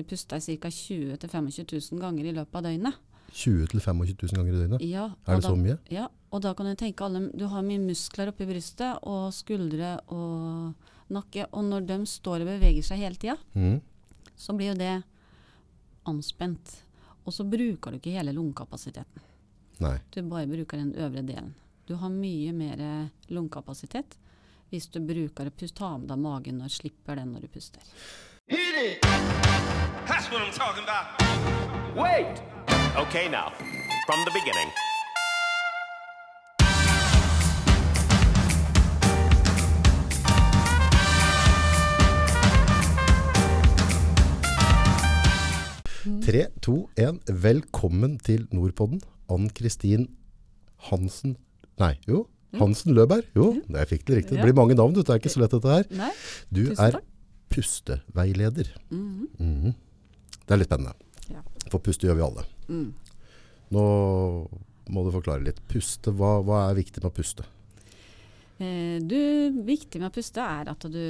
Du puster ca. 20 000-25 000 ganger i løpet av døgnet. 20 000-25 000 ganger i døgnet? Ja, Er det det så mye? ja, og da kan du tenke alle Du har mye muskler oppi brystet og skuldre og nakke. Og når de står og beveger seg hele tida, mm. så blir jo det anspent. Og så bruker du ikke hele lungekapasiteten. Nei. Du bare bruker den øvre delen. Du har mye mer lungekapasitet hvis du bruker å puste, ta med deg magen og slipper den når du puster. Hit it! That's what I'm talking about. Wait! Okay, now, from the beginning. Tre, to, én. Velkommen til Nordpodden. Ann-Kristin Hansen Nei, jo. Hansen Løberg. Jo, jeg fikk det riktig. Det blir mange navn, du. det er ikke så lett dette her. Du er pusteveileder. Mm Mhm. Det er litt spennende. Ja. For puste gjør vi alle. Mm. Nå må du forklare litt. Puste, hva, hva er viktig med å puste? Eh, du, viktig med å puste er at du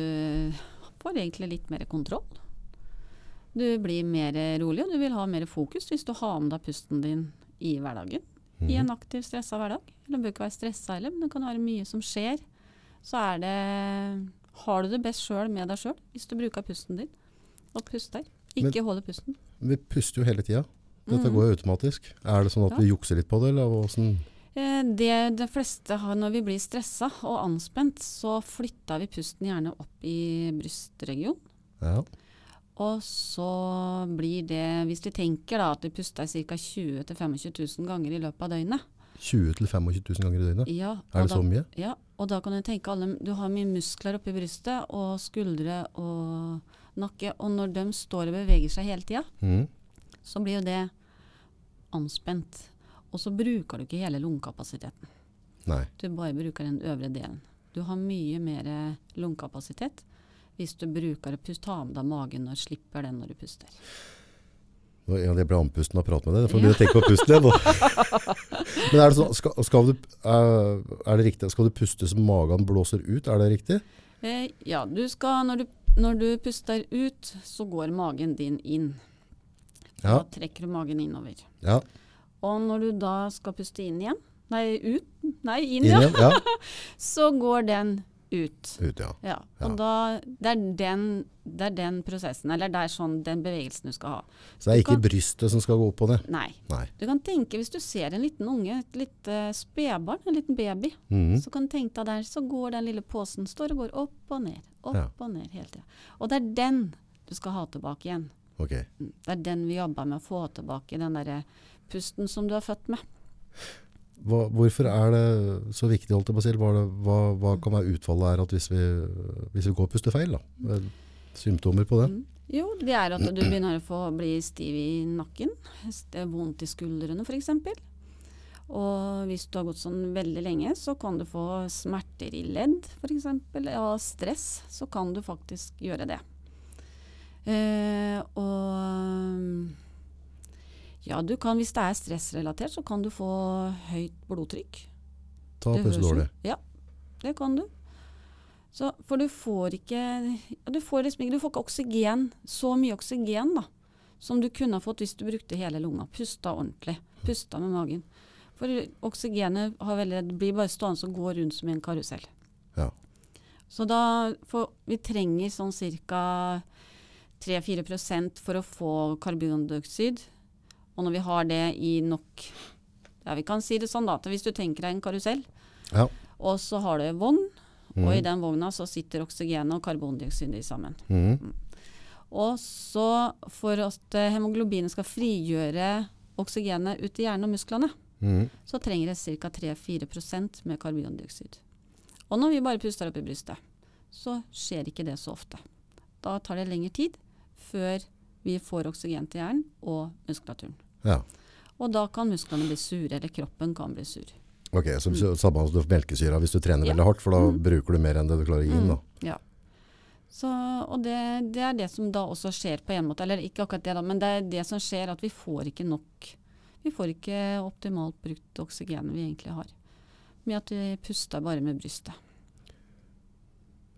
får egentlig litt mer kontroll. Du blir mer rolig, og du vil ha mer fokus hvis du har med deg pusten din i hverdagen. I en aktiv, stressa hverdag. Du bør ikke være stressa heller, men det kan være mye som skjer. Så er det Har du det best sjøl med deg sjøl hvis du bruker pusten din og puster. Ikke holde pusten. Vi puster jo hele tida. Dette Mhm. går jo automatisk. Er det sånn at Ja. vi jukser litt på det, eller hvordan Eh, Det de fleste har når vi blir stressa og anspent, så flytter vi pusten gjerne opp i brystregionen. Ja. Og så blir det, hvis vi tenker da at vi puster ca. 20 000-25 000 ganger i løpet av døgnet 20 000-25 000 ganger i døgnet? ja, Er det da, så mye? Ja, og da kan du tenke alle, du har mye muskler oppi brystet og skuldre og nakke. Og når de står og beveger seg hele tida, mm. så blir jo det anspent. Og så bruker du ikke hele lungekapasiteten. Nei. Du bare bruker den øvre delen. Du har mye mer lungekapasitet hvis du bruker å puste, ta med deg magen og slipper den når du puster. Ja, det ble andpusten av å prate med deg. Jeg får begynne å tenke på pusten igjen. Men er det, sånn, skal, skal du, er, er det riktig? Skal du puste så magen blåser ut? Er det riktig? Eh, ja, du skal, når, du, når du puster ut, så går magen din inn. Ja. Da trekker du magen innover. Ja. Og når du da skal puste inn igjen, nei, ut, nei, inn, Inn igjen? Ja. så går den ut. Ut, ja. Ja, og da, det, er den, det er den prosessen, eller det er sånn den bevegelsen du skal ha. Så det er ikke kan- brystet som skal gå opp på det? Nei. Nei. Du kan tenke, hvis du ser en liten unge, et lite spedbarn, en liten baby, Mhm. så kan du tenke deg der, så går den lille posen, står og går opp og ned, opp Ja. og ned hele tida. Og det er den du skal ha tilbake igjen. Ok. Mm. Det er den vi jobber med å få tilbake, den derre pusten som du er født med. Hva, hvorfor er det så viktig, holdt jeg på å si? Hva, hva, kan være utfallet her at hvis vi, hvis vi går og puster feil? Da? Symptomer på det? Mm. Jo, det er at du begynner å få bli stiv i nakken. Det er vondt i skuldrene f.eks. Og hvis du har gått sånn veldig lenge, så kan du få smerter i ledd f.eks. Av stress, så kan du faktisk gjøre det. Eh, og ja, du kan, hvis det er stressrelatert, så kan du få høyt blodtrykk. Ta Det puste høres jo- dårlig. Ja, det kan du. Så, for du får ikke du får liksom Du får ikke oksygen, så mye oksygen da, som du kunne ha fått hvis du brukte hele lunga. Pusta ordentlig. Pusta med magen. For oksygenet har veldig, blir bare stående og gå rundt som i en karusell. Ja. Så da for, Vi trenger sånn ca. 3-4% for å få karbondioksid. Og når vi har det i nok Ja, vi kan si det sånn da, at hvis du tenker deg en karusell, Ja. og så har du en vogn, og Mhm. i den vogna så sitter oksygenet og karbondioksidet sammen. Mm. Og så for at eh, hemoglobinet skal frigjøre oksygenet ut i hjernen og musklene, Mhm. så trenger det ca. 3-4% med karbondioksid. Og når vi bare puster opp i brystet, så skjer ikke det så ofte. Da tar det lengre tid før vi får oksygen til hjernen og muskulaturen. ja. Og da kan musklene bli sure, eller kroppen kan bli sur. Ok, så mm. samme som melkesyra hvis du trener Ja. veldig hardt, for da bruker du mer enn det du klarer å gi inn. da. Ja. Så, og det, det er det som da også skjer på en måte, eller ikke akkurat det da, men det er det som skjer at vi får ikke nok, vi får ikke optimalt brukt oksygenet vi egentlig har. Med at vi puster bare med brystet.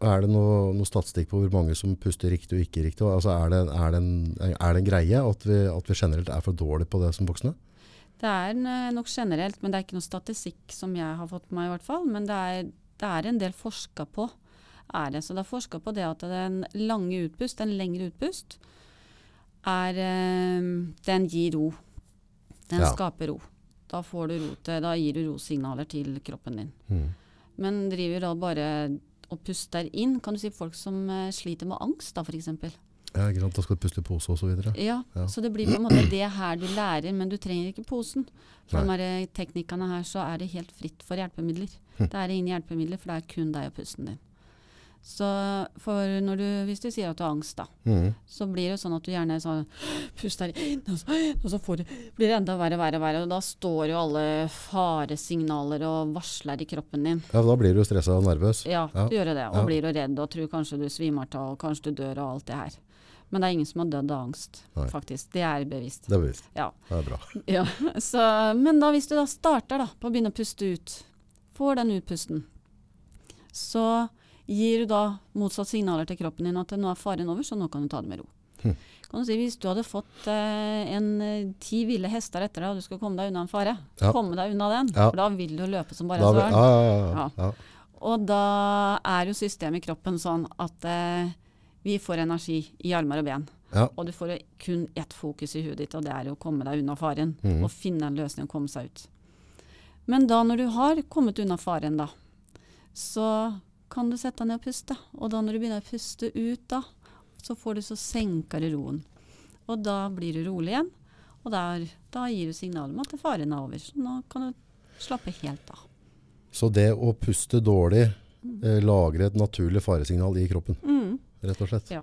Er det noe, noe statistikk på hvor mange som puster riktig og ikke riktig? Altså er, det, er, det en, er det en greie at vi, at vi generelt er for dårlige på det som voksne? Det er eh, nok generelt, men det er ikke noe statistikk som jeg har fått med meg i hvert fall. Men det er, det er en del forska på. Er det. Så det er forska på det at den lange utpust, den lengre utpust, er eh, Den gir ro. Den Ja. skaper ro. Da, får du ro til, da gir du rosignaler til kroppen din. Mm. Men driver da bare og puster inn, kan du si folk som eh, sliter med angst da f.eks. Ja, ikke sant? Da skal du puste i pose videre. Ja, Ja. så det blir på en måte det her du lærer, men du trenger ikke posen. For Nei. de her teknikkene her så er det helt fritt for hjelpemidler. Hm. Det er ingen hjelpemidler, for det er kun deg og pusten din. Så du, hvis du sier at du har angst, da, Mm. så blir det sånn at du gjerne så, puster inn, og så, og så får du, blir det enda verre, verre, verre. Og da står jo alle faresignaler og varsler i kroppen din. Ja, da blir du stressa og nervøs. Ja, Ja. du gjør det. Og Ja. blir jo redd og tror kanskje du svimer av, og kanskje du dør og alt det her. Men det er ingen som har dødd av angst, Nei. faktisk. Det er bevisst. Det er bevisst. Ja. Det er bra. ja. Så, men da hvis du da starter da, på å begynne å puste ut, får den utpusten, så gir du da motsatt signaler til kroppen din at nå er faren over, så nå kan du ta det med ro. Hm. Kan du si, hvis du hadde fått eh, en eh, ti ville hester etter deg, og du skal komme deg unna en fare, Ja. komme deg unna den, Ja. for da vil du løpe som bare søren. Ja. ja. Og da er jo systemet i kroppen sånn at eh, vi får energi i armer og ben. Ja. Og du får kun ett fokus i huet ditt, og det er å komme deg unna faren. Mm. Og finne en løsning og komme seg ut. Men da når du har kommet unna faren, da, så kan du sette deg ned og puste. Og da når du begynner å puste ut, da, så får du så senker du roen. Og da blir du rolig igjen. Og der, da gir du signal om at faren er over. Så nå kan du slappe helt av. Så det å puste dårlig eh, lagrer et naturlig faresignal i kroppen, Mm. rett og slett. Ja.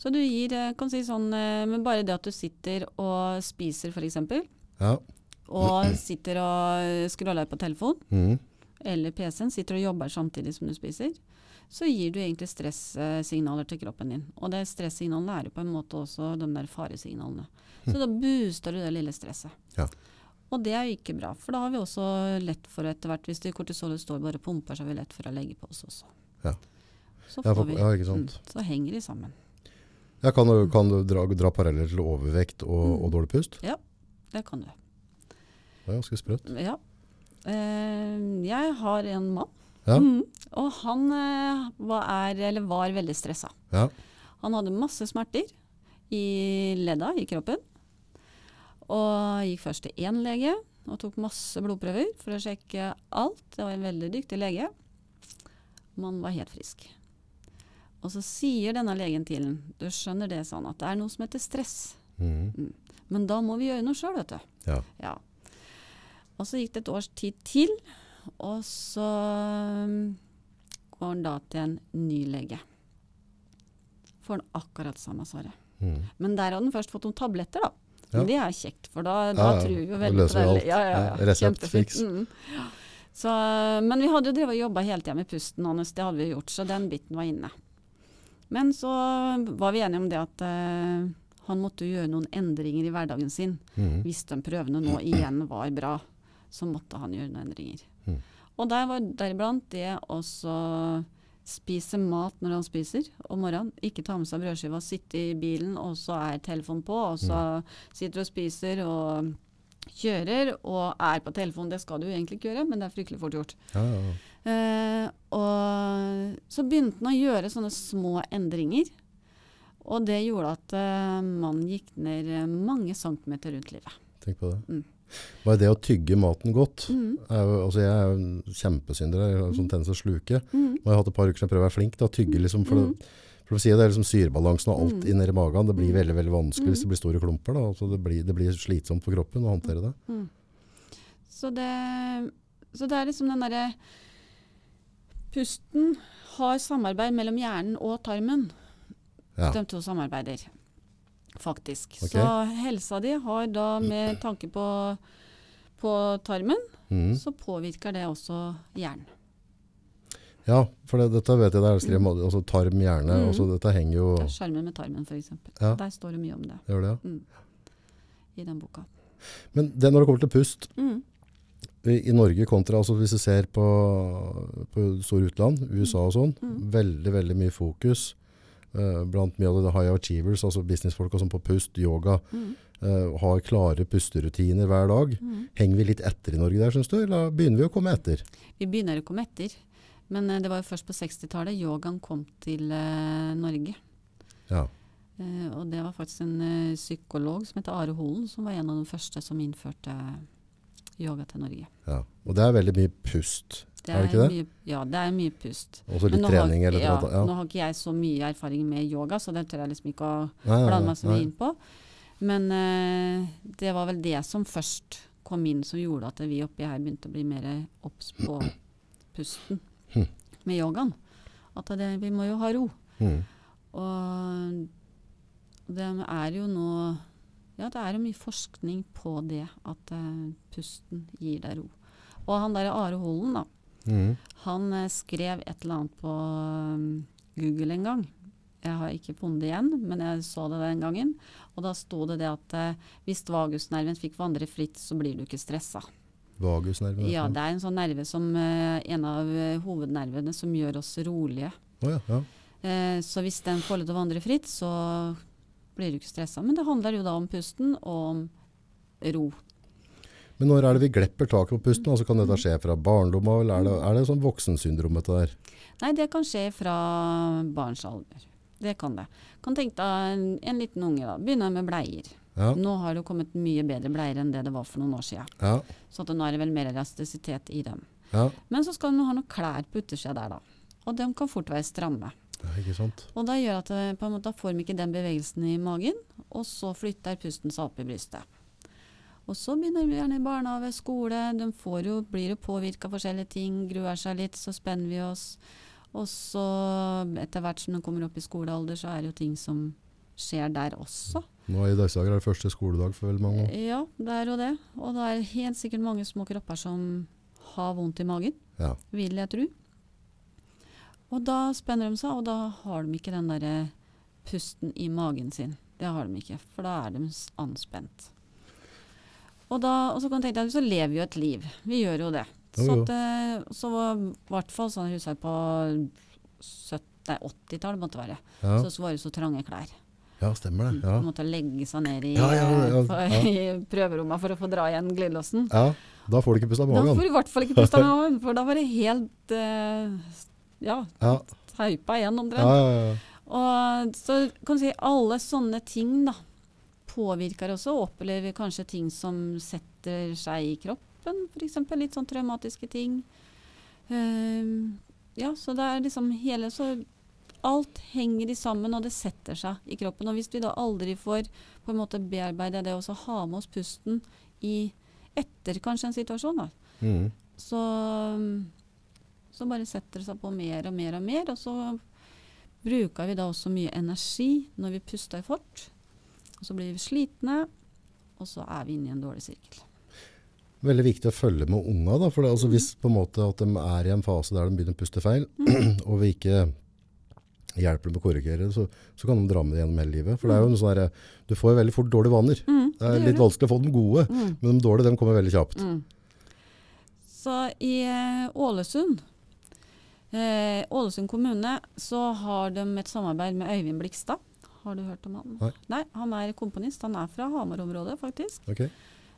Så du gir, eh, kan si sånn, eh, men bare det at du sitter og spiser f.eks., Ja. og sitter og scroller på telefon Mhm. Eller PC-en, sitter og jobber samtidig som du spiser, så gir du egentlig stressignaler til kroppen din. Og det stresssignalene er jo på en måte også de der faresignalene. Så da booster du det lille stresset. Ja. Og det er jo ikke bra, for da har vi også lett for etter hvert, hvis det kortisolet står bare og pumper, så har vi lett for å legge på oss også. Ja. Så, Ja, for- ja. Mm, så henger de sammen. Ja, kan, du, kan du dra, dra paralleller til overvekt og, Mm. og dårlig pust? Ja, Det kan du. Det er ganske sprøtt. Ja. Eh, jeg har en mann, Ja. mm, og han eh, var, er, eller var veldig stressa. Ja. Han hadde masse smerter i ledda i kroppen. Og gikk først til én lege og tok masse blodprøver for å sjekke alt. Det var en veldig dyktig lege. Man var helt frisk. Og så sier denne legen til ham, du skjønner det sånn, at det er noe som heter stress. Mhm. Men da må vi gjøre noe sjøl, vet du. ja. Ja. Og så gikk det et års tid til, og så um, går han da til en ny lege. Får han akkurat samme svaret. Mm. Men der hadde han først fått noen tabletter, da. Ja. Det er kjekt, for da, da Ja, tror vi jo veldig på det. Ja, ja, Ja, ja. resept, Kjempefint. fiks. Mm. Så, men vi hadde jo jobba hele tida med pusten hans, det hadde vi gjort, så den biten var inne. Men så var vi enige om det at uh, han måtte jo gjøre noen endringer i hverdagen sin. mm. Hvis de prøvene nå igjen var bra, så måtte han gjøre noen endringer. Mm. Og der var deriblant det å spise mat når han spiser om morgenen. Ikke ta med seg brødskiva, sitte i bilen, og så er telefonen på, og så sitter du og spiser og kjører og er på telefonen. Det skal du egentlig ikke gjøre, men det er fryktelig fort gjort. Ja, ja, ja. Eh, og så begynte han å gjøre sånne små endringer. Og det gjorde at eh, mannen gikk ned eh, mange centimeter rundt livet. Tenk på det. Mm. Bare det å tygge maten godt. Mm. Er jo, altså jeg er jo kjempesynder. Jeg har sånn tendens til å sluke. Mm. Nå har jeg hatt et par uker siden jeg prøver å være flink til å tygge. Liksom, for, Mm. det, for å si det, det er liksom syrebalansen og alt Mm. inn i magen. Det blir Mm. veldig veldig vanskelig Mm. hvis det blir store klumper. Da. Altså det, blir, det blir slitsomt for kroppen å håndtere det. Mm. Så det, så det er liksom den derre Pusten har samarbeid mellom hjernen og tarmen. Ja. De to samarbeider, faktisk. Okay. Så helsa di har da med tanke på, på tarmen, mm. så påvirker det også hjernen. ja, for det, dette vet jeg. Det er skrevet, altså tarm, hjerne. Mm. også, dette henger jo er Skjermen med tarmen, f.eks. Ja. Der står det mye om det Gjør det, ja. i den boka. Men det når det kommer til pust, Mm. i i Norge kontra, altså hvis du ser på, på store utland, USA og sånn, Mm. veldig, veldig mye fokus eh, blant mye av det high achievers, altså businessfolk som på pust, yoga, Mm. uh, har klare pusterutiner hver dag. Henger vi litt etter i Norge der, synes du, eller begynner vi å komme etter? Vi begynner å komme etter. Men uh, det var jo først på 60-tallet yogaen kom til Norge. Ja, og det var faktisk en psykolog som heter Are Holen, som var en av de første som innførte yoga til Norge. ja. Og det er veldig mye pust, er det ikke det? Mye, ja, det er mye pust. Og så litt trening har, eller ja. Ja. Nå har ikke jeg så mye erfaring med yoga, så det tør jeg liksom ikke å blande meg så mye inn på. Men eh, det var vel det som først kom inn som gjorde at vi oppi her begynte å bli mer obs på pusten Hm. med yogaen. At det, vi må jo ha ro. Mm. Og det er jo nå Ja, det er jo mye forskning på det at uh, pusten gir deg ro. Og han derre Are Holen, da. Mm. Han uh, skrev et eller annet på um, Google en gang. Jeg har ikke funnet det igjen, men jeg så det den gangen. Og da sto det det at uh, hvis vagusnerven fikk vandre fritt, så blir du ikke stressa. Vagusnerven. Ja, det er en sånn nerve som en av hovednervene som gjør oss rolige. Oh, ja, ja. Så hvis den får lov til å vandre fritt, så blir du ikke stressa. Men det handler jo da om pusten og om ro. Men når er det vi glepper taket på pusten? Altså Kan dette skje fra barndom av, eller er det, er det sånn voksensyndrom dette der? Nei, det kan skje fra barns alder. Det kan det. Kan tenke deg en, en liten unge, da. Begynner med bleier. Ja, Nå har det jo kommet mye bedre bleier enn det det var for noen år siden. ja, Så nå er det vel mer elastisitet i dem. ja. Men så skal du ha noen klær på utersida der, da. Og de kan fort være stramme. Ja? Og da gjør at det, på en måte, da får de ikke den bevegelsen i magen, og så flytter pusten seg opp i brystet. Og så begynner vi gjerne i barnehage, skole, de får jo, blir jo påvirka av forskjellige ting, gruer seg litt, så spenner vi oss. Og så etter hvert som de kommer opp i skolealder, så er det jo ting som skjer der også. Nå I disse dager er det første skoledag for veldig mange. Ja, det er jo det. Og det er helt sikkert mange små kropper som har vondt i magen, Ja. vil jeg tro. Og da spenner de seg, og da har de ikke den derre pusten i magen sin. Det har de ikke, for da er de anspent. Og, da, og så kan du tenke deg, så lever vi jo et liv. Vi gjør jo det. Så, at, eh, så var i hvert fall sånn jeg på 70 nei, 80-tallet måtte være. Ja. Så, så var det så trange klær. ja, stemmer det. Ja. Man måtte legge seg ned i, Ja, ja, for, i prøverommet for å få dra igjen glidelåsen. ja, da får du ikke puste av Da får du i hvert fall ikke pusta med magen, for da var det helt eh, ja, Ja, teipa igjen omtrent. ja, ja. Og så kan du si alle sånne ting da, påvirker også, og opplever kanskje ting som setter seg i kroppen, f.eks. litt sånn traumatiske ting. Uh, ja, så det er liksom hele så Alt henger i sammen, og det setter seg i kroppen. Og hvis vi da aldri får på en måte bearbeide det, og så ha med oss pusten i etter kanskje en situasjon, da, Mm. så, så bare setter det seg på mer og mer og mer. Og så bruker vi da også mye energi når vi puster fort. Og så blir vi slitne, og så er vi inne i en dårlig sirkel. Veldig viktig å følge med unga. Da, for det, altså, hvis på en måte at de er i en fase der de begynner å puste feil, og vi ikke hjelper dem å korrigere det, så, så kan de dra med det gjennom hele livet. For det er jo en sånn der, Du får veldig fort dårlige vaner. Mm, Det er litt du. vanskelig å få dem gode, Mm. men de dårlige dem kommer veldig kjapt. Mm. Så i eh, Ålesund, eh, Ålesund kommune, så har de et samarbeid med Øyvind Blikstad. Har du hørt om han? Nei. Han er komponist. Han er fra Hamar-området, faktisk. Okay.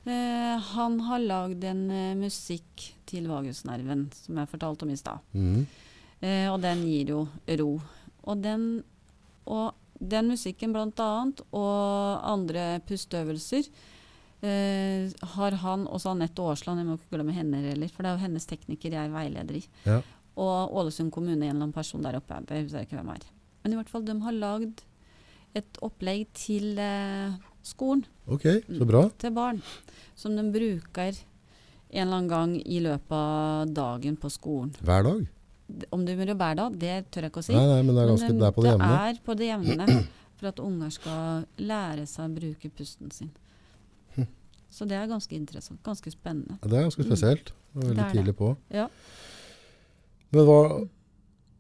Eh, han har lagd en eh, musikk til vagusnerven, som jeg fortalte om i stad. Mm. Eh, og den gir jo ro. Og den, og den musikken annet, og andre pusteøvelser, eh, har han, også Anette Aasland, jeg må ikke glemme henne heller, for det er jo hennes tekniker jeg er veileder i. Ja. Og Ålesund kommune, en eller annen person der oppe, Jeg husker ikke hvem er. Men i hvert fall, de har lagd et opplegg til eh, skolen Ok, så bra. til barn, som de bruker en eller annen gang i løpet av dagen på skolen. Hver dag? Om det blir hver dag, det tør jeg ikke å si. Nei, nei, men det er, ganske, Men, det er på det jevne. Det er på det jevne for at unger skal lære seg å bruke pusten sin. Hm. Så det er ganske interessant. Ganske spennende. Ja, Det er ganske spesielt. Og veldig Det er det. tidlig på. Ja. Men hva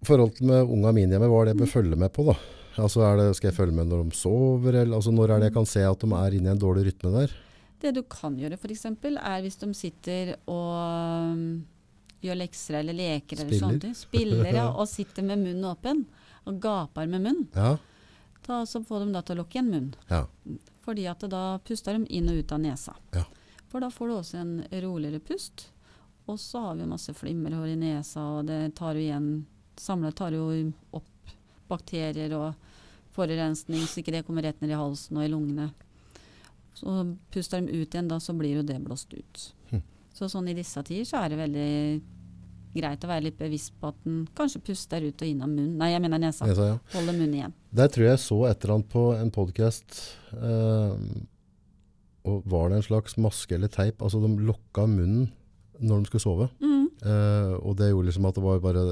forholdet med unga mine hjemme, hva er det jeg bør følge med på da? Altså er det, Skal jeg følge med når de sover, eller altså når er det jeg kan se at de er inne i en dårlig rytme der? Det du kan gjøre f.eks., er hvis de sitter og um, gjør lekser eller leker eller Spiller. ting. Spiller ja, og sitter med munnen åpen og gaper med munnen. Ja. Da, så får de da til å lukke igjen munnen. Ja. Fordi at da puster de inn og ut av nesa. Ja. For da får du også en roligere pust. Og så har vi masse flimmerhår i nesa, og det tar jo igjen Samlet tar jo opp bakterier og forurensning, så ikke det kommer rett ned i halsen og i lungene. Så puster de ut igjen, da så blir jo det blåst ut. Hm. Så sånn i disse tider så er det veldig greit å være litt bevisst på at en kanskje puster ut og inn av munnen. Nei, jeg mener nesa. nesa ja. Holder munnen igjen. Der tror jeg jeg så et eller annet på en podkast. og var det en slags maske eller teip? Altså de lokka munnen når de skulle sove. Mm. Uh, og det gjorde liksom at det var bare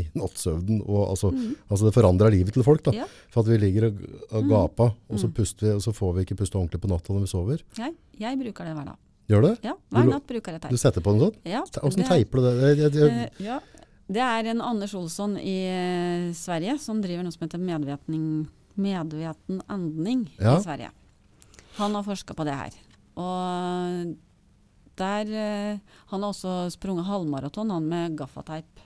i nattsøvnen. Og altså, Mm. altså det forandra livet til folk. da. Ja. For at vi ligger og, og Mm. gaper, og så, Mm. puster vi, og så får vi ikke puste ordentlig på natta når vi sover. Jeg, jeg bruker det hver dag. Gjør det? Ja, hver natt bruker jeg teip. Du setter på den sånn? Ja, Åssen er- teiper du det? Jeg, jeg, jeg, Eh, ja. Det er en Anders Olsson i eh, Sverige som driver noe som heter medveten andning Ja. i Sverige. Han har forska på det her. Og der eh, Han har også sprunget halvmaraton, han med gaffateip.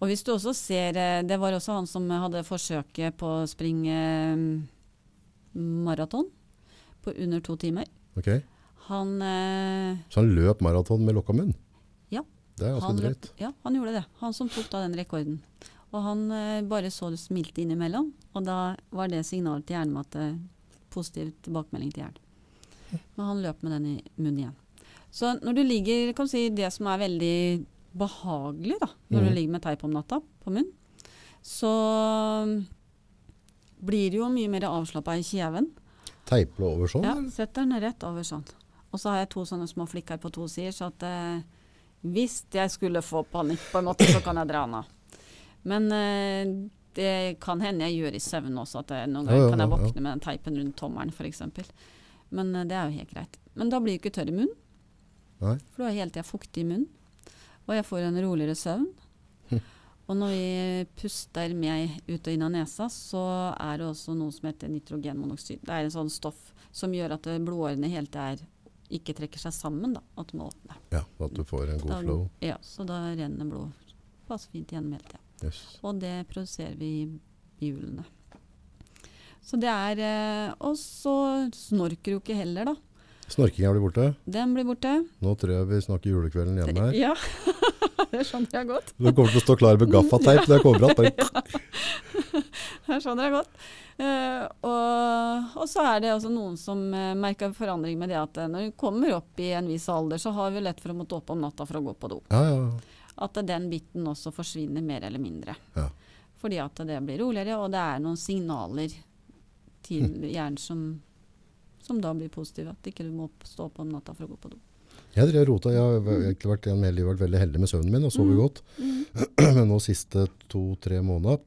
Og hvis du også ser eh, Det var også han som hadde forsøket på å springe eh, maraton på under to timer. Ok. Han Så han løp maraton med lukka munn? Ja. Det er ganske Han, drøyt. ja, han gjorde det. Han som tok da den rekorden. Og han bare så det smilte innimellom, og da var det signal til hjernen med at positiv tilbakemelding til hjernen. Men han løp med den i munnen igjen. Så når du ligger, kan du si det som er veldig behagelig da, når mm. du ligger med teip om natta på munn, så mm, blir du jo mye mer avslappa i kjeven. Teiper du over sånn? Ja, setter den rett over sånn. Og så har jeg to sånne små flikker på to sider, så at eh, hvis jeg skulle få panikk på en måte, så kan jeg dra den av. Men eh, det kan hende jeg gjør i søvn også, at jeg, noen Ja, ganger kan jeg våkne med den teipen rundt tommelen f.eks. Men eh, det er jo helt greit. Men da blir du ikke tørr i munnen, Nei. for du er hele tida fuktig i munnen. Og jeg får en roligere søvn. Og når vi puster med ut og inn av nesa, så er det også noe som heter nitrogenmonoksid. Det er en sånn stoff som gjør at eh, blodårene helt er ikke trekker seg sammen, da, at de må åpne. Ja, at du får en god Da- flow. Ja, så da renner blod passer fint gjennom hele tida. Yes. Og det produserer vi i hjulene. Så det er eh, Og så snorker du ikke heller, da. Snorkinga blir borte. Den blir borte. Nå tror jeg vi snakker julekvelden hjemme her. Ja, det skjønner jeg godt. Du kommer til å stå klar med gaffateip når jeg kommer att. Det skjønner jeg godt. Eh, og, og så er det også noen som uh, merker forandring med det at eh, når du kommer opp i en viss alder, så har vi lett for å måtte opp om natta for å gå på do. Ja, ja. At eh, den biten også forsvinner mer eller mindre. Ja. Fordi at det blir roligere, og det er noen signaler hjernen som, som da blir positiv. At ikke du må stå opp om natta for å gå på do. Jeg drev rota. Jeg har egentlig vært, livet vært veldig heldig med søvnen min og sover Mm. godt. Men nå siste to-tre måneder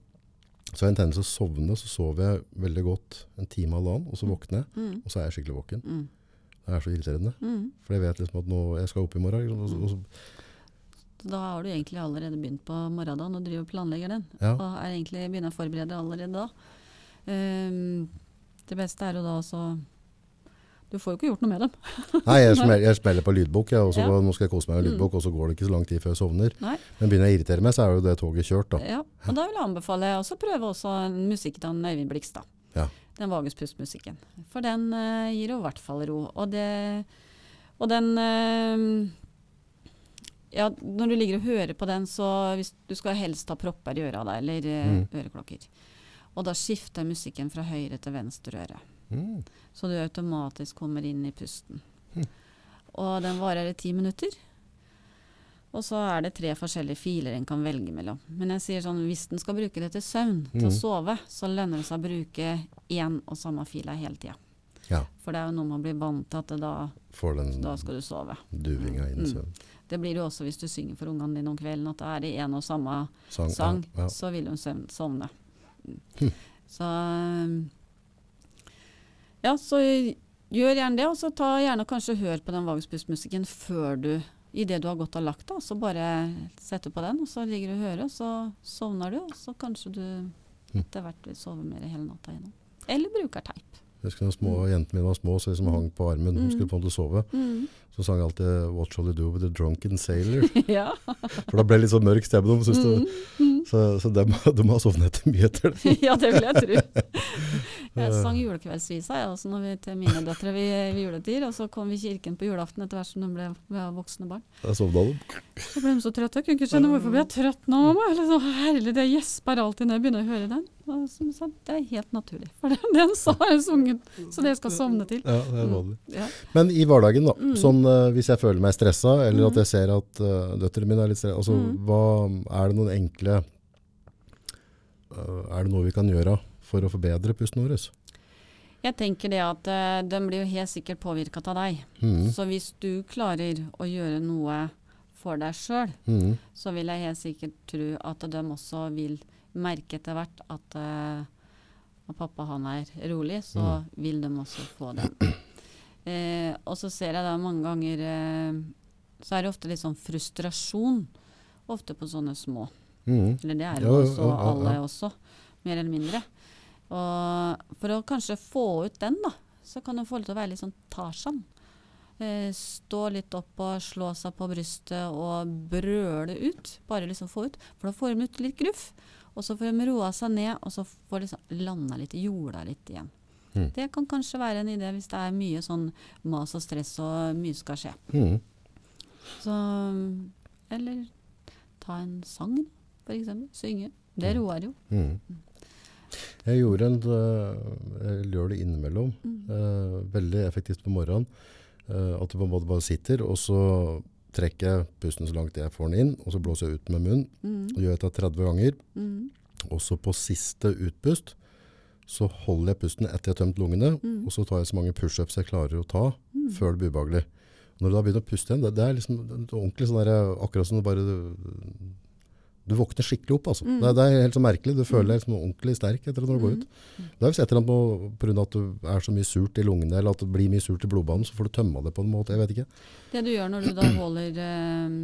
så har jeg en tendens til å sovne. Så sover jeg veldig godt en time eller annen, og så våkner jeg. Mm. Og så er jeg skikkelig våken. Mm. Det er så irriterende. Mm. For jeg vet liksom at nå, jeg skal opp i morgen. liksom, Og så, og da har du egentlig allerede begynt på morgendagen og driver og planlegger den. Ja. Og er egentlig begynner å forberede allerede da. Ehm, det beste er jo da også Du får jo ikke gjort noe med dem. nei, jeg smeller, jeg smeller på lydbok. Jeg, og så, Ja. Nå skal jeg kose meg med Mm. lydbok, og så går det ikke så lang tid før jeg sovner. Nei. Men begynner jeg å irritere meg, så er jo det toget kjørt. da. Ja, og da vil jeg anbefale også prøve også en musikk til han Øyvind Blikstad. Ja. Den Vagus pust-musikken. For den uh, gir jo i hvert fall ro. Og, det, og den uh, Ja, når du ligger og hører på den, så hvis, du skal helst ha propper i øra da, eller eh, Mm. øreklokker. Og da skifter musikken fra høyre til venstre øre. Mm. Så du automatisk kommer inn i pusten. Mm. Og den varer i ti minutter. Og så er det tre forskjellige filer en kan velge mellom. Men jeg sier sånn, hvis den skal bruke det til søvn, til å Mhm. sove, så lønner det seg å bruke én og samme fila hele tida. Ja, For det er jo noe man blir vant til at det da, får den da skal du sove. duvinga inn Mm. Det blir det også hvis du synger for ungene dine om kvelden, at det er i én og samme Sang. sang, Ja, ja. så vil hun søvn, sovne. Hm. Så Ja, så gjør gjerne det, og så ta gjerne kanskje hør på den Vagspust-musikken før du Idet du har gått og lagt deg, så bare setter du på den, og så ligger du og hører, og så sovner du, og så kanskje du etter hvert vil sove mer hele natta igjennom. Eller bruker teip. Jeg husker når små, jentene mine var små, så liksom hang på armen. Hun skulle på en måte sove. Så sang jeg alltid 'What shall you do with a drunken sailor'? ja. For da ble det litt sånn mørk stemme. De, syntes det- så så de, de har sovnet mye etter det. ja, det vil jeg tro. Jeg sang julekveldsvisa jeg også når vi, til mine døtre ved, ved juletid. Og så kom vi i kirken på julaften etter hvert som de ble voksne barn. Da sovna de. Så ble de så trøtte. Jeg kunne ikke skjønne hvorfor ble jeg trøtt nå. Eller så, herlig, det gjesper alltid når jeg begynner å høre den. Og som jeg sa, det er helt naturlig. For den, den sa jeg sunget, så det skal sovne til. Ja, det er vanlig. Ja. Men i hverdagen, da, Mm. sånn, eh, hvis jeg føler meg stressa, eller at jeg ser at uh, døtrene mine er litt stressa, altså, Mm. hva, er det noen enkle eh, Er det noe vi kan gjøre for å forbedre pusten vår? Jeg tenker det at de den blir jo helt sikkert påvirket av deg. Mm. Så hvis du klarer å gjøre noe for deg sjøl, Mm. så vil jeg helt sikkert tro at de også vil merke etter hvert at uh, når pappa han er rolig, så vil de også få det. Eh, og så ser jeg da mange ganger eh, Så er det ofte litt sånn frustrasjon. Ofte på sånne små. Mm. Eller det er jo ja, også ja, alle også, mer eller mindre. Og for å kanskje få ut den, da, så kan du få lov til å være litt sånn Tarzan. Eh, stå litt opp og slå seg på brystet og brøle ut. Bare liksom få ut. For da får de ut litt gruff. Og så får de roa seg ned, og så får de liksom landa litt, jorda litt igjen. Mm. Det kan kanskje være en idé hvis det er mye sånn mas og stress og mye skal skje. Mm. Så Eller ta en sang, for eksempel. Synge. Det roer jo. Mm. Jeg gjorde en eh, Jeg gjør det innimellom. eh, veldig effektivt på morgenen. eh, at du på en måte bare sitter, og så trekker jeg pusten så langt jeg får den inn, og så blåser jeg ut med munnen. Mm. Og gjør dette 30 ganger. Mm. Og så på siste utpust så holder jeg pusten etter jeg har tømt lungene, Mm. og så tar jeg så mange pushups jeg klarer å ta før det blir ubehagelig. Når du da begynner å puste igjen, det, det er liksom det er ordentlig sånn der, akkurat som du bare du våkner skikkelig opp, altså. Mm. Det, det er helt så merkelig. Du føler deg liksom ordentlig sterk etter at du går ut. Det er visst et eller annet av at du er så mye surt i lungene, eller at det blir mye surt i blodbanen, så får du tømma det på en måte. Jeg vet ikke. Det du gjør når du da holder eh,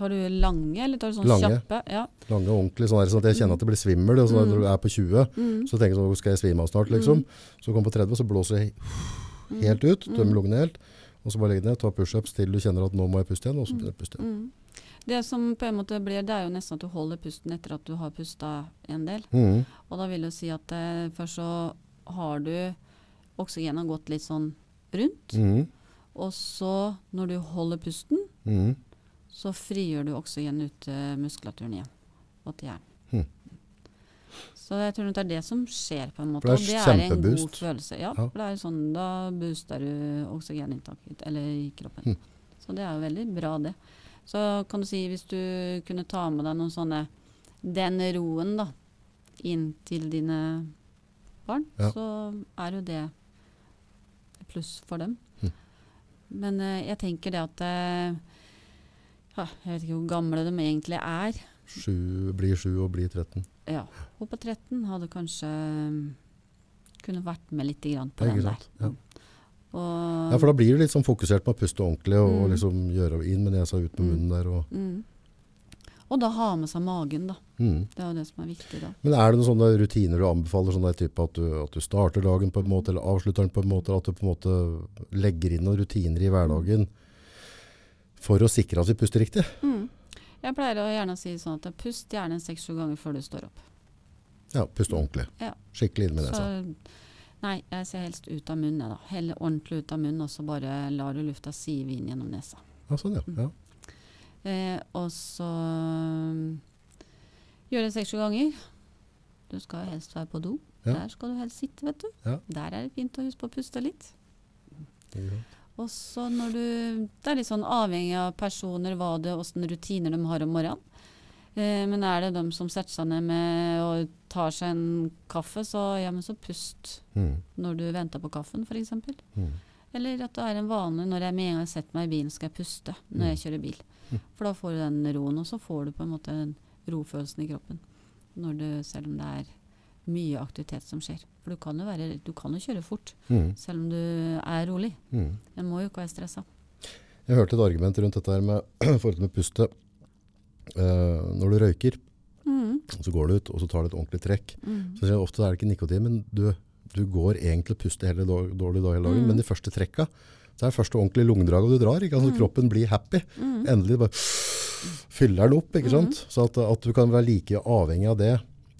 Tar du lange, eller tar du sånn Lange. kjappe? Ja. Lange og ordentlig, sånn, der, sånn at jeg kjenner at det blir svimmel. Og sånn, Mm. Når du er på 20, Mm. så tenker jeg sånn, skal jeg svime av snart, liksom. Så kommer jeg på 30, så blåser jeg Mm. helt ut, tømmer lungene helt. Og så bare legger jeg ned, tar pushups til du kjenner at nå må jeg puste igjen, og så puste igjen. Mm. Det som på en måte blir, det er jo nesten at du holder pusten etter at du har pusta en del. Mm. Og da vil det si at eh, først så har du oksygenet gått litt sånn rundt. Mm. Og så, når du holder pusten, Mm. så frigjør du oksygen ut til muskulaturen igjen. Og til hjernen. Mm. Så jeg tror det er det som skjer, på en måte. Og det er en god følelse. Ja, Ja. det er jo sånn, da booster du oksygeninntaket eller i kroppen. Mm. Så det er jo veldig bra, det. Så kan du si, hvis du kunne ta med deg noen sånne Den roen, da, inn til dine barn, Ja. så er jo det et pluss for dem. Mm. Men uh, jeg tenker det at uh, Jeg vet ikke hvor gamle de egentlig er. Sju, blir sju og blir 13. Ja, Hun på 13 hadde kanskje um, kunne vært med litt grann på den der. Ja. Og, Ja, for da blir du litt sånn fokusert på å puste ordentlig, og, og Mm. liksom gjøre inn med nesa ut med Mm. munnen der. Og, mm. og da ha med seg magen, da. mm. Det er jo det som er viktig da. Men er det noen sånne rutiner du anbefaler, sånn der type at du, at du starter dagen på en måte, eller avslutter den på en måte, at du på en måte legger inn noen rutiner i hverdagen for å sikre at vi puster riktig? Mm. Jeg pleier å gjerne si sånn at pust gjerne seks-sju ganger før du står opp. Ja, puste ordentlig. Ja. Skikkelig inn med nesa. Så, nei, jeg ser helst ut av munnen, jeg da. Heller ordentlig ut av munnen, og så bare lar du lufta sive inn gjennom nesa. Ja, sånn, ja. ja. Eh, og så um, gjør det seks-sju ganger. Du skal helst være på do. Ja. Der skal du helst sitte, vet du. Ja. Der er det fint å huske på å puste litt. Og så når du Det er litt sånn avhengig av personer, hva det, åssen rutiner de har om morgenen. Eh, men er det de som setter seg ned med og tar seg en kaffe, så ja, men så pust Mm. når du venter på kaffen, f.eks. Mm. Eller at det er en vane når jeg med en gang setter meg i bilen, skal jeg puste når jeg kjører bil. Mm. For da får du den roen, og så får du på en måte den rofølelsen i kroppen. Når du, selv om det er mye aktivitet som skjer. For du kan jo, være, du kan jo kjøre fort, Mm. selv om du er rolig. Mm. En må jo ikke være stressa. Jeg hørte et argument rundt dette her med med pustet. Eh, når du røyker, Mm. så går du ut, og så tar du et ordentlig trekk. Mm. Så ofte er det ikke nikotin, men du, du går egentlig og puster hele dag, dårlig dag hele dagen, Mm. men de første trekka, det er første ordentlige lungedraget du drar. Mm. Altså, Kroppen blir happy. Endelig bare fyller den opp. Mm. Ikke sant? Så at, at du kan være like avhengig av det.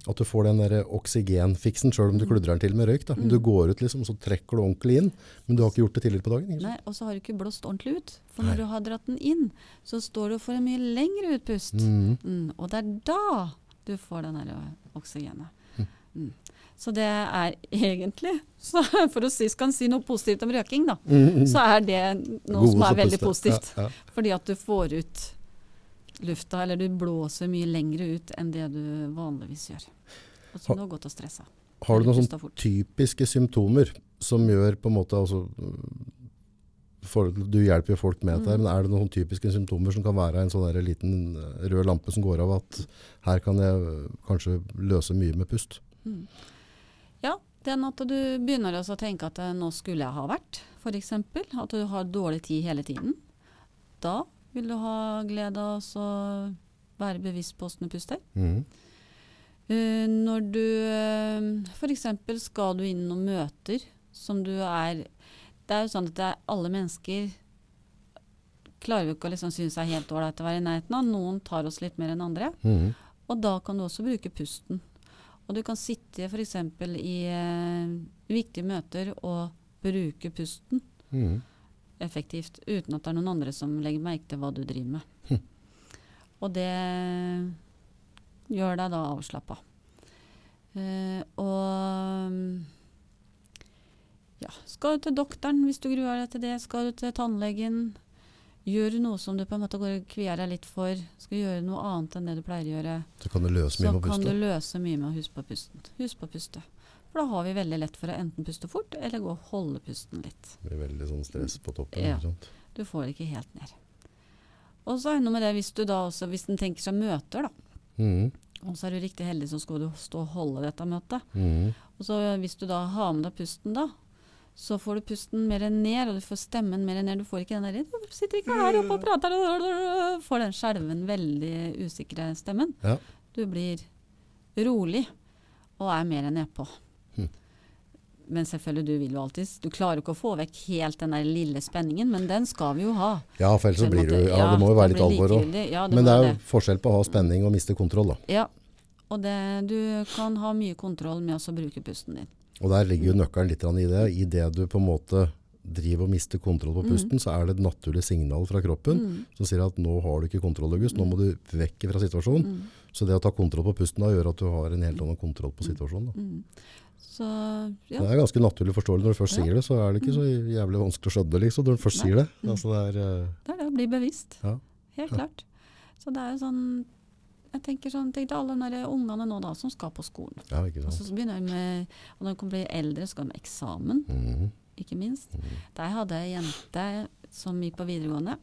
At du får den der oksygenfiksen, selv om Mm. du kludrer den til med røyk. Men du går ut liksom, så trekker du ordentlig inn. Men du har ikke gjort det tidligere på dagen. Ikke? Nei, og så har du ikke blåst ordentlig ut. For når du har dratt den inn, så står du for en mye lengre utpust. Mm. Mm, og det er da du får den der oksygenet. Mm. Så det er egentlig, så for å si, skal en si noe positivt om røking, da, så er det noe God som er veldig positivt. Ja, ja. Fordi at du får ut lufta, eller du blåser mye lengre ut enn det du vanligvis gjør. Og så Ha- godt å stresse. Har du noen sånn typiske symptomer som gjør på en måte altså, for, Du hjelper jo folk med Mm. dette, mm. men er det noen typiske symptomer som kan være en sånn der liten eh, rød lampe som går av at her kan jeg eh, kanskje løse mye med pust? Ja, den at du begynner å tenke at eh, nå skulle jeg ha vært, f.eks. At du har dårlig tid hele tiden. Da vil du ha glede av å være bevisst på åssen du puster. Mhm. Uh, når du uh, f.eks. skal du inn og møter som du er Det er jo sånn at det er alle mennesker klarer jo ikke å liksom synes er helt ålreit å være i nærheten av. Noen tar oss litt mer enn andre. Mhm. Og da kan du også bruke pusten. Og du kan sitte f.eks. i uh, viktige møter og bruke pusten Mhm. Effektivt, uten at det er noen andre som legger merke til hva du driver med. Og det gjør deg da avslappa. Eh, og ja, skal du til doktoren hvis du gruer deg til det, skal du til tannlegen, gjør du noe som du på en måte går kvier deg litt for, skal du gjøre noe annet enn det du pleier å gjøre, Så kan du løse mye med kan du løse mye med å huske på pusten. Husk på å puste. For da har vi veldig lett for å enten puste fort, eller gå og holde pusten litt. Det blir veldig sånn stress på toppen. Ja. Du får det ikke helt ned. Og så er det noe med det hvis du da også, hvis den tenker seg møter, da. Mm. Og så er du riktig heldig, så skal du stå og holde dette møtet. Mm. Og så hvis du da har med deg pusten da, så får du pusten mer ned, og du får stemmen mer ned. Du får ikke den der, du sitter ikke her oppe og prater, og får den skjelven, veldig usikre stemmen. Ja. Du blir rolig, og er mer nedpå. Men selvfølgelig, du vil jo alltid, du klarer ikke å få vekk helt den der lille spenningen, men den skal vi jo ha. ja, for ellers så blir måte. jo Ja, det må jo være litt alvor òg. Ja, Men det er jo det. forskjell på å ha spenning og miste kontroll, da. Ja, og det, du kan ha mye kontroll med å bruke pusten din. Og der ligger jo nøkkelen litt i det. I det du på en måte driver og mister kontroll på pusten, så er det et naturlig signal fra kroppen som sier at nå har du ikke kontroll, August. Nå må du vekk fra situasjonen. Så det å ta kontroll på pusten da gjør at du har en helt annen kontroll på situasjonen. Så ja, Det er ganske naturlig forståelig. Når du først Ja. sier det, så er det ikke så jævlig vanskelig å skjønne liksom, når du først Nei. sier det. Altså, det er, uh... det er det å bli bevisst. ja. Helt klart. Så det er jo sånn Jeg tenker sånn, tenk til alle de ungene nå da som skal på skolen. ja, ikke Og sant. så begynner de med, og når de blir eldre eldre, skal de med eksamen, mm. ikke minst. Der hadde jeg ei jente som gikk på videregående,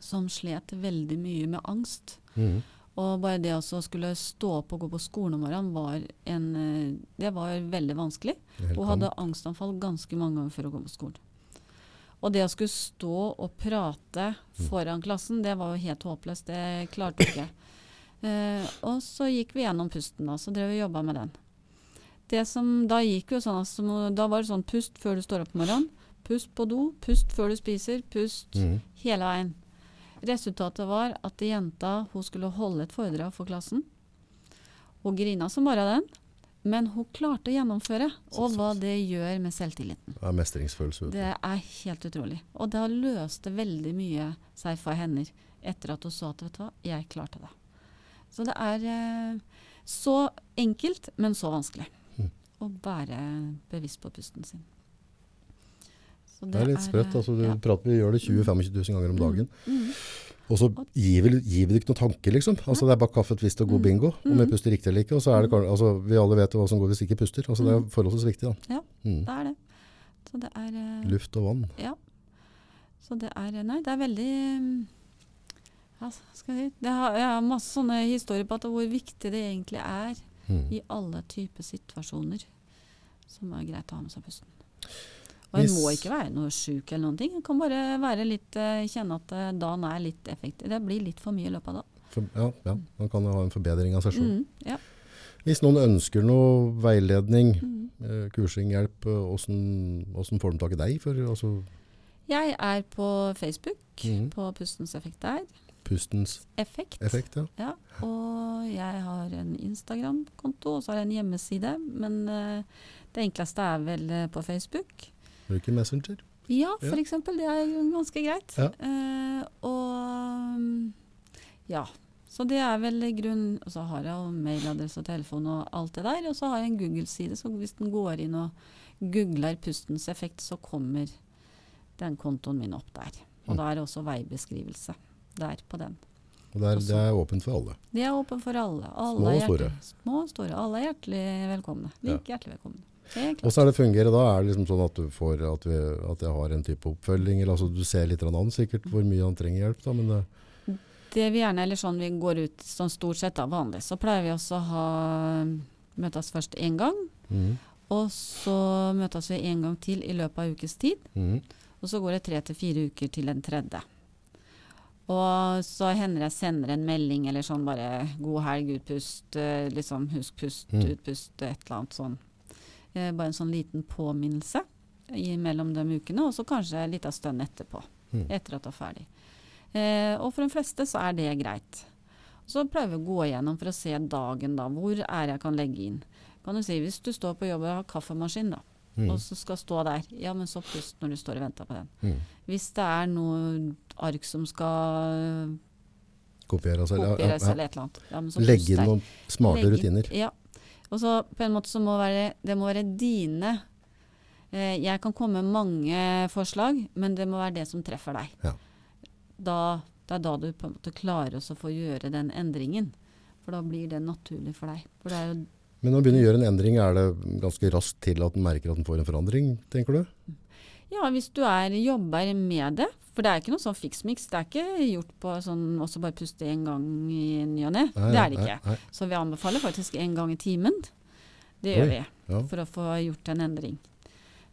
som slet veldig mye med angst. Mhm. Og bare det å skulle stå opp og gå på skolen om morgenen, var en, eh, det var veldig vanskelig. Hun hadde angstanfall ganske mange ganger før å gå på skolen. Og det å skulle stå og prate foran klassen, det var jo helt håpløst. Det klarte hun ikke. Uh, og så gikk vi gjennom pusten, da, så drev vi og jobba med den. Det som, da gikk jo sånn, altså, da var det sånn pust før du står opp om morgenen. Pust på do, pust før du spiser, pust mm. hele veien. Resultatet var at jenta hun skulle holde et foredrag for klassen. Hun grina som bare den, men hun klarte å gjennomføre. Og hva det gjør med selvtilliten. Det er mestringsfølelse. Det er helt utrolig. Og har løst veldig mye seg for henne etter at hun så at vet du hva, jeg klarte det. Så det er eh, så enkelt, men så vanskelig. Mm. Å være bevisst på pusten sin. Så Det er litt sprøtt. eh, Altså, du ja. prater, vi gjør det 20 000-25 000 ganger om dagen. Mm. Og så gir vi, gir vi det ikke noen tanke, liksom. Altså, det er bare kaffe, twist og god bingo. Om vi puster riktig eller ikke. Og så er det, altså, vi alle vet hva som går hvis vi ikke puster. Altså, det er forholdsvis viktig. Da. Ja, Mm. det er det. Så det er uh, Luft og vann. Ja. Så det er Nei, det er veldig mm, ja, skal jeg si det har, Jeg har masse sånne historier på at hvor viktig det egentlig er Mm. i alle typer situasjoner som er greit å ha med seg pusten. Og en må ikke være noe sjuk eller noen ting. En kan bare være litt, eh, kjenne at eh, dagen er litt effektiv. Det blir litt for mye i løpet av dagen. For, ja, ja, man kan jo ha en forbedring av seg sjøl. Mm, ja. Hvis noen ønsker noe veiledning, Mm. eh, kursing, hjelp. åssen får de tak i deg? For altså, Jeg er på Facebook, mm. på Pustens effekt der. pustens Effekt. effekt, ja. Ja, og jeg har en Instagram-konto, og så har jeg en hjemmeside. Men uh, det enkleste er vel på Facebook. Bruker Messenger. Ja, Ja. for eksempel. Det er ganske greit. Ja. Uh, og ja. Så det er vel grunn Og så har jeg jo mailadresse og telefon og alt det der. Og så har jeg en Google-side, så hvis den går inn og googler pustens effekt, så kommer den kontoen min opp der. Og Mm. da er det også veibeskrivelse der på den. Og det er, Også- det er åpent for alle. Det er åpent for alle. alle Små og store. Små og store. Alle er hjertelig velkomne. Like hjertelig velkomne. Og så er det fungerer da, er det liksom sånn at du får at, vi, at jeg har en type oppfølging, eller altså du ser litt an sikkert hvor mye han trenger hjelp da, men det, Det vi gjerne, eller sånn vi går ut sånn stort sett da, vanlig, så pleier vi også å ha møtes først én gang. Mm. Og så møtes vi en gang til i løpet av ukes tid. Mm. Og så går det tre til fire uker til en tredje. Og så hender jeg sender en melding eller sånn bare 'god helg, utpust', eh, liksom 'husk pust, Mm. utpust', et eller annet sånn. Eh, bare en sånn liten påminnelse i, mellom de ukene, og så kanskje en liten stund etterpå. Mm. Etter at du er ferdig. Eh, og for de fleste så er det greit. Så prøver vi å gå igjennom for å se dagen, da. Hvor er jeg kan legge inn. Kan du si, Hvis du står på jobb og har kaffemaskin, da, Mm. og så skal stå der, ja, men så pust når du står og venter på den. Mm. Hvis det er noe ark som skal Kopiere seg. Ja, kopieres ja, ja. eller et eller annet, ja, men så Legge inn noen smarte rutiner. Ja. Og så på en måte så må være, det må være dine eh, Jeg kan komme med mange forslag, men det må være det som treffer deg. Ja. Da, det er da du på en måte klarer å få gjøre den endringen. For da blir det naturlig for deg. For det er jo Men når du begynner å gjøre en endring, er det ganske raskt til at den merker at den får en forandring, tenker du? Ja, hvis du er, jobber med det. For det er ikke noe sånn fiksmiks. Det er ikke gjort på sånn også bare puste én gang i ny og ne. Det er det ikke. nei. Så vi anbefaler faktisk én gang i timen. Det gjør Oi, vi Ja. for å få gjort en endring.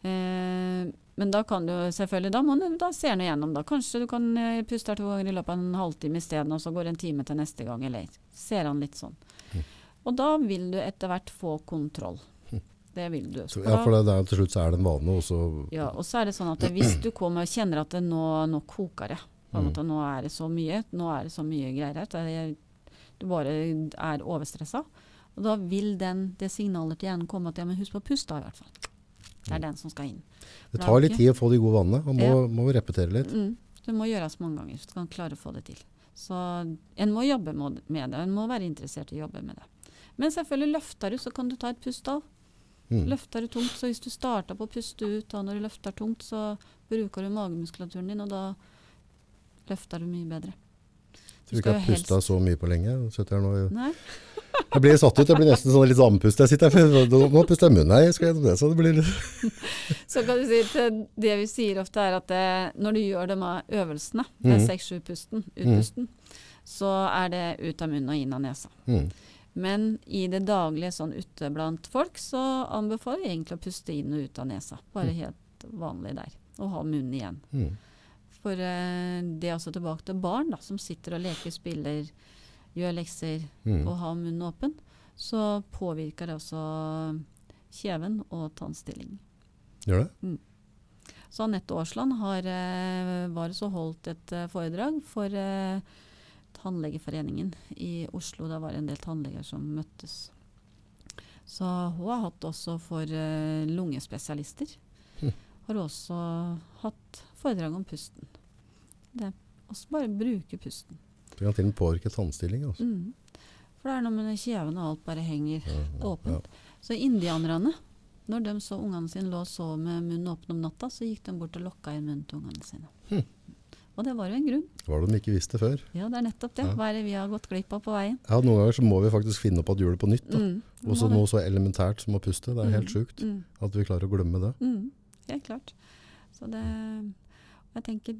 Eh, men da kan du selvfølgelig Da må du da ser du gjennom, da. Kanskje du kan eh, puste her to ganger i løpet av en halvtime isteden, og så går det en time til neste gang, eller ser han litt sånn. Mm. Og da vil du etter hvert få kontroll. Det vil du. Så, ja, for det, det er, til slutt så er det en vane, og så ja, og så er det sånn at hvis du kommer og kjenner at det nå, nå koker det, på en Mm. måte, nå er det så mye, nå er det så mye greier her, du bare er overstressa, og da vil den, det signalet til hjernen komme at ja, men husk på å puste da i hvert fall. Det er den som skal inn. Det tar litt tid å få de gode vanene. Man må, Ja. må repetere litt. Mm, det må gjøres mange ganger, så du kan klare å få det til. Så en må jobbe med med det, en må være interessert i å jobbe med det. Men selvfølgelig løfter du, så kan du ta et pust av. Mm. Løfter du tungt, så hvis du starter på å puste ut da når du løfter tungt, så bruker du magemuskulaturen din, og da løfter du mye bedre. Tror ikke jeg har pusta så mye på lenge. Jeg nå, jeg blir satt ut. Jeg blir nesten sånn litt andpust. Jeg sitter her, nå puster jeg munnen. Nei, jeg det, så det blir litt så kan du si til det vi sier ofte er at det, når du gjør de med øvelsene, det er Mhm. seks-sju pusten, utpusten, så er det ut av munnen og inn av nesa. mm. Men i det daglige sånn ute blant folk, så anbefaler jeg egentlig å puste inn og ut av nesa. Bare helt vanlig der. Og ha munnen igjen. Mm. For eh, det er altså tilbake til barn da, som sitter og leker, spiller, gjør lekser Mm. og har munnen åpen. Så påvirker det også kjeven og tannstilling. Gjør det? Så Anette Aasland har, eh, var så holdt et eh, foredrag for eh, Tannlegeforeningen i Oslo. Da var det en del tannleger som møttes. Så hun har hatt også for uh, lungespesialister. Hm. Har også hatt foredrag om pusten. Det, også bare bruke pusten. Det kan til og med påvirke tannstilling. Altså. Mm. For det er noe med kjeven og alt bare henger Ja, ja, åpent. Så indianerne, når de så ungene sine lå og sov med munnen åpen om natta, så gikk de bort og lokka igjen munnen til ungene sine. Hm. Og det var jo en grunn. Var det de ikke visste før? Ja, det er nettopp det. Ja. Hva er det vi har gått glipp av på veien? Ja, Noen ganger så må vi faktisk finne opp at hjulet på nytt. Mm. Også så noe så elementært som å puste. Det er helt Mm. sjukt Mm. at vi klarer å glemme det. Mm. Helt klart. Så det Jeg tenker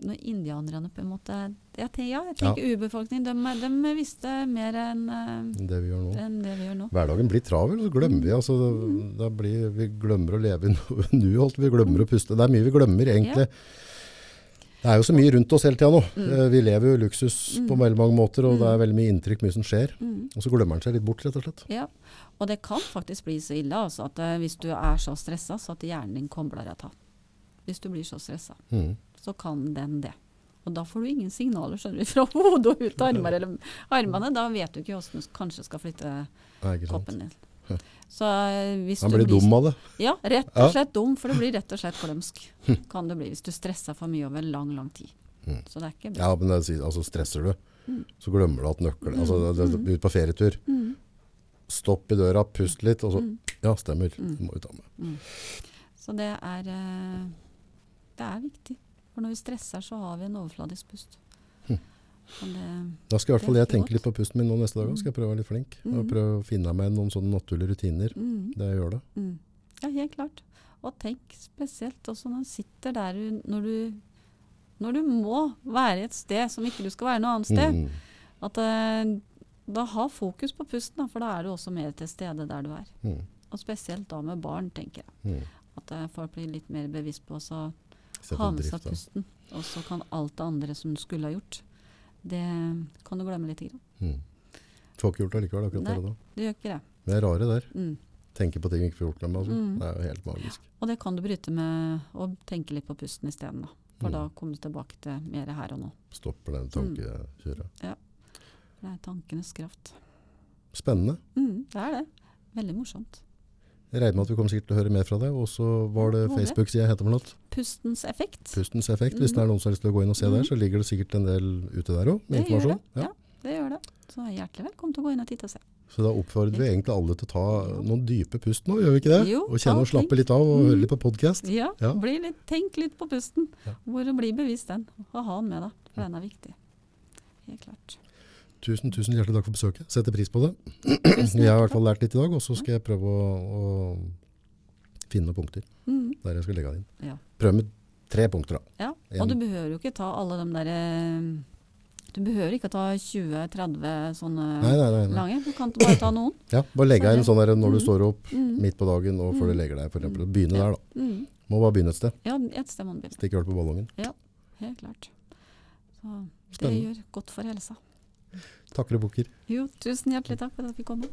når indianerne på en måte Jeg tenker, ja, jeg tenker urbefolkningen. De, er- de visste mer enn eh, Det vi enn det vi gjør nå. Hverdagen blir travel, så glemmer vi. Altså, det, det blir, vi glemmer å leve i nuet. vi glemmer å puste. Det er mye vi glemmer, egentlig. Det er jo så mye rundt oss hele tida nå. Mm. Eh, Vi lever jo luksus luksus på veldig mange måter, og det er veldig mye inntrykk, mye som skjer. Mm. Og så glemmer man seg litt bort, rett og slett. Ja, og det kan faktisk bli så ille altså, at eh, hvis du er så stressa så at hjernen din kobler av. Hvis du blir så stressa, Mm. så kan den det. Og da får du ingen signaler skjønner du, fra hodet og ut av armene. Da vet du ikke hvordan du kanskje skal flytte koppen din. Så eh, du blir dum av det. Ja, rett og slett dum, for det blir rett og slett glømsk. Kan du bli hvis du stresser for mye over lang, lang tid. Mm. Så det er ikke bra. Ja, men det, altså, stresser du, Mm. så glemmer du at nøkkelen altså, det, det, Ut på ferietur. Mm. Stopp i døra, pust litt, og så Mm. Ja, stemmer. Det må vi ta med. Så det er, eh, det er viktig. For når vi stresser, så har vi en overfladisk pust. Og det, Da skal i hvert fall jeg tenke litt på pusten min nå neste dag. Skal jeg prøve å være litt flink. Og Mm. prøve å finne meg noen sånne naturlige rutiner. mm, Det jeg gjør det. mm. Ja, helt klart. Og tenk spesielt også når du sitter der når du når du må være et sted som ikke du skal være noe annet sted. Mm. At eh, da ha fokus på pusten, da, for da er du også mer til stede der du er. Mm. Og spesielt da med barn, tenker jeg. Mm. At eh, folk blir litt mer bevisst på å ha med seg pusten. Og så kan alt det andre som du skulle ha gjort, det kan du glemme litt. Mm. Du Får ikke gjort det likevel akkurat Nei. der og da. Du gjør ikke det. Vi er rare der. Mm. Tenke på ting vi ikke får gjort med. Altså. Mm. Det er jo helt magisk. Og det kan du bryte med å tenke litt på pusten isteden. For Mm. da kommer du tilbake til mer her og nå. Stopper Mm. den tankekjøret. Det er tankenes kraft. Spennende. Mm, det er det. Veldig morsomt. Jeg regner med at vi kommer sikkert til å høre mer fra deg. Og så var det Ja, håper jeg. Facebook-sida heter for noe. Pustens effekt. Pustens effekt. Hvis det er noen som har lyst til å gå inn og se der, Mhm. så ligger det sikkert en del ute der òg, med Det gjør det. Ja. det gjør det. Så er hjertelig velkommen til å gå inn og titte og se. Så da oppfordrer vi egentlig alle til å ta noen dype pust nå, gjør vi ikke det? Jo, og kjenne og slappe litt av og høre litt på podkast. Ja, Ja. Bli litt, tenk litt på pusten. Ja. Hvor å bli bevisst den. Og ha den med deg, for den er viktig. Helt klart. Tusen, tusen hjertelig takk for besøket. Setter pris på det. Jeg har i hvert fall lært litt i dag, og så skal jeg prøve å, å finne noen punkter Mm, der jeg skal legge det inn. ja. Prøve med tre punkter, da. ja. En- Og du behøver jo ikke ta alle de derre Du behøver ikke ta 20-30 sånne Nei, nei, nei. lange. Du kan bare ta noen. Ja, bare legge inn Så sånn der når du mm. står opp Mm. midt på dagen og før du legger deg, for eksempel. Begynne Ja. der, da. Mm. Må bare begynne et sted. Ja, et sted må du begynne. Stikke hull på ballongen. Ja, Helt klart. Så det Spennende. gjør godt for helsa. Takker og bukker. Jo, tusen hjertelig takk for at jeg fikk komme.